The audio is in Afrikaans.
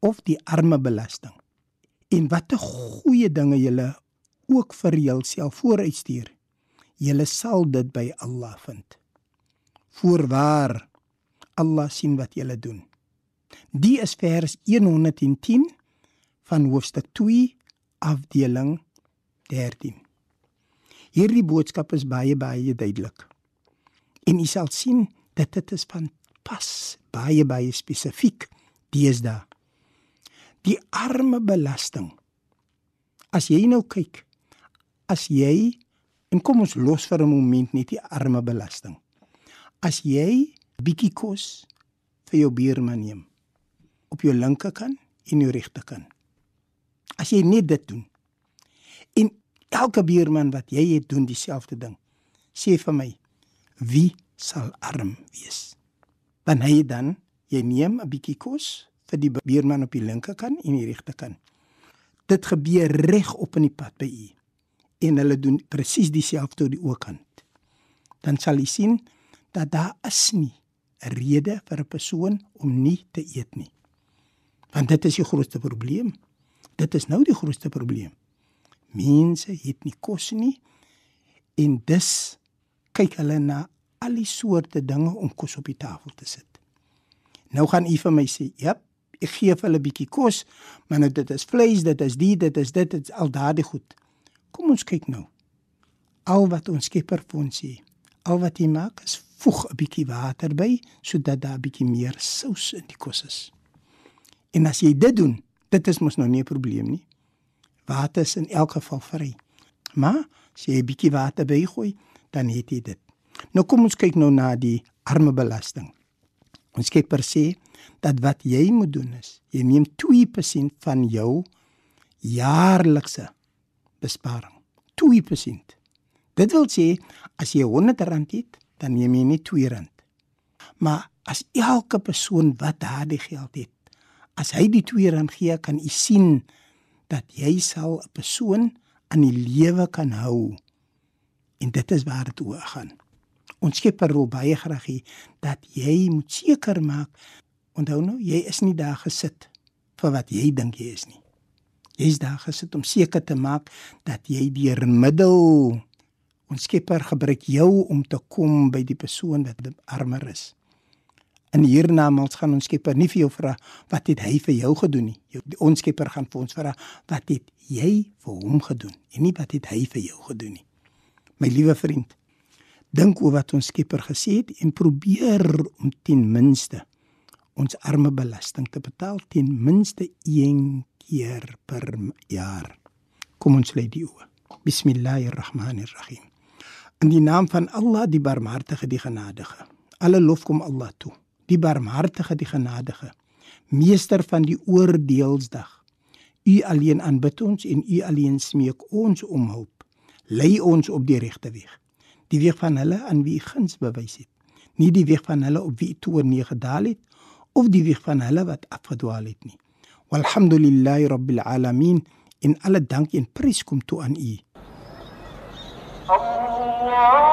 of die arme belasting. En watter goeie dinge julle ook vir julself vooruitstuur, julle sal dit by Allah vind. Voorwaar Allah sien wat julle doen. Die is vers 110 van hoofstuk 2 afdeling 13. Hierdie boodskap is baie baie duidelik. En u sal sien dat dit is van pas baie baie spesifiek deesdae. Die arme belasting. As jy nou kyk, as jy en kom ons los vir 'n oomblik net die arme belasting. As jy bietjie kos vir jou buurman neem op jou linkerkant en jou regterkant. As jy net dit doen. En elke buurman wat jy het doen dieselfde ding. Sê vir my, wie sal arm wees? Dan hy dan jy neem 'n bietjie kos vir die buurman op die linkerkant en die regterkant. Dit gebeur reg op in die pad by u. En hulle doen presies dieselfde op die oorkant. Dan sal jy sien dat daar is nie 'n rede vir 'n persoon om nie te eet nie. Want dit is die grootste probleem. Dit is nou die grootste probleem. Mense het nie kos nie en dus kyk hulle na al die soorte dinge om kos op die tafel te sit. Nou gaan u vir my sê, "Jep, ek gee vir hulle 'n bietjie kos, maar nou dit is vleis, dit is die, dit is dit, dit is al daardie goed." Kom ons kyk nou. Al wat ons Skepper vir ons sê, al wat hy maak is voeg 'n bietjie water by sodat daar 'n bietjie meer sous in die kos is. En as jy dit doen, dit is mos nou nie 'n probleem nie. Water is in elk geval vry. Maar as jy 'n bietjie water bygooi, dan het jy dit. Nou kom ons kyk nou na die arme belasting. Ons Skepper sê dat wat jy moet doen is, jy neem 2% van jou jaarlikse besparing. 2%. Dit wil sê as jy R100 het, dan neem jy nie R2. Maar as elke persoon wat daardie geld het, as hy die R2 gee, kan u sien dat jy sal 'n persoon aan die lewe kan hou. En dit is waar dit oor gaan. Ons Skepper wil baie graag hê dat jy moet seker maak onthou nou, jy is nie daar gesit vir wat jy dink jy is nie. Jy's daar gesit om seker te maak dat jy deur middel ons Skepper gebruik jou om te kom by die persoon wat armer is. In hiernamaals gaan ons Skepper nie vir jou vra wat het hy vir jou gedoen nie. Ons Skepper gaan vir ons vra wat het jy vir hom gedoen en nie wat het hy vir jou gedoen nie. My liewe vriend, dink oor wat ons Skepper gesê het en probeer om ten minste ons arme belasting te betaal ten minste een keer per jaar. Kom ons lê die oë. Bismillahirrahmanirrahim. In die naam van Allah, die Barmhartige, die Genadige. Alle lof kom Allah toe. Die Barmhartige, die Genadige. Meester van die oordeelsdag. U alleen aanbid ons en u alleen smeek ons om hulp. Lei ons op die regte weeg. Die weeg van hulle aan wie u guns bewys het. Nie die weeg van hulle op wie u toorn neergedaal het of die wieg van hulle wat afgedwaal het nie. Walhamdulillahi rabbil alamin en alle dank en prys kom toe aan U. Allah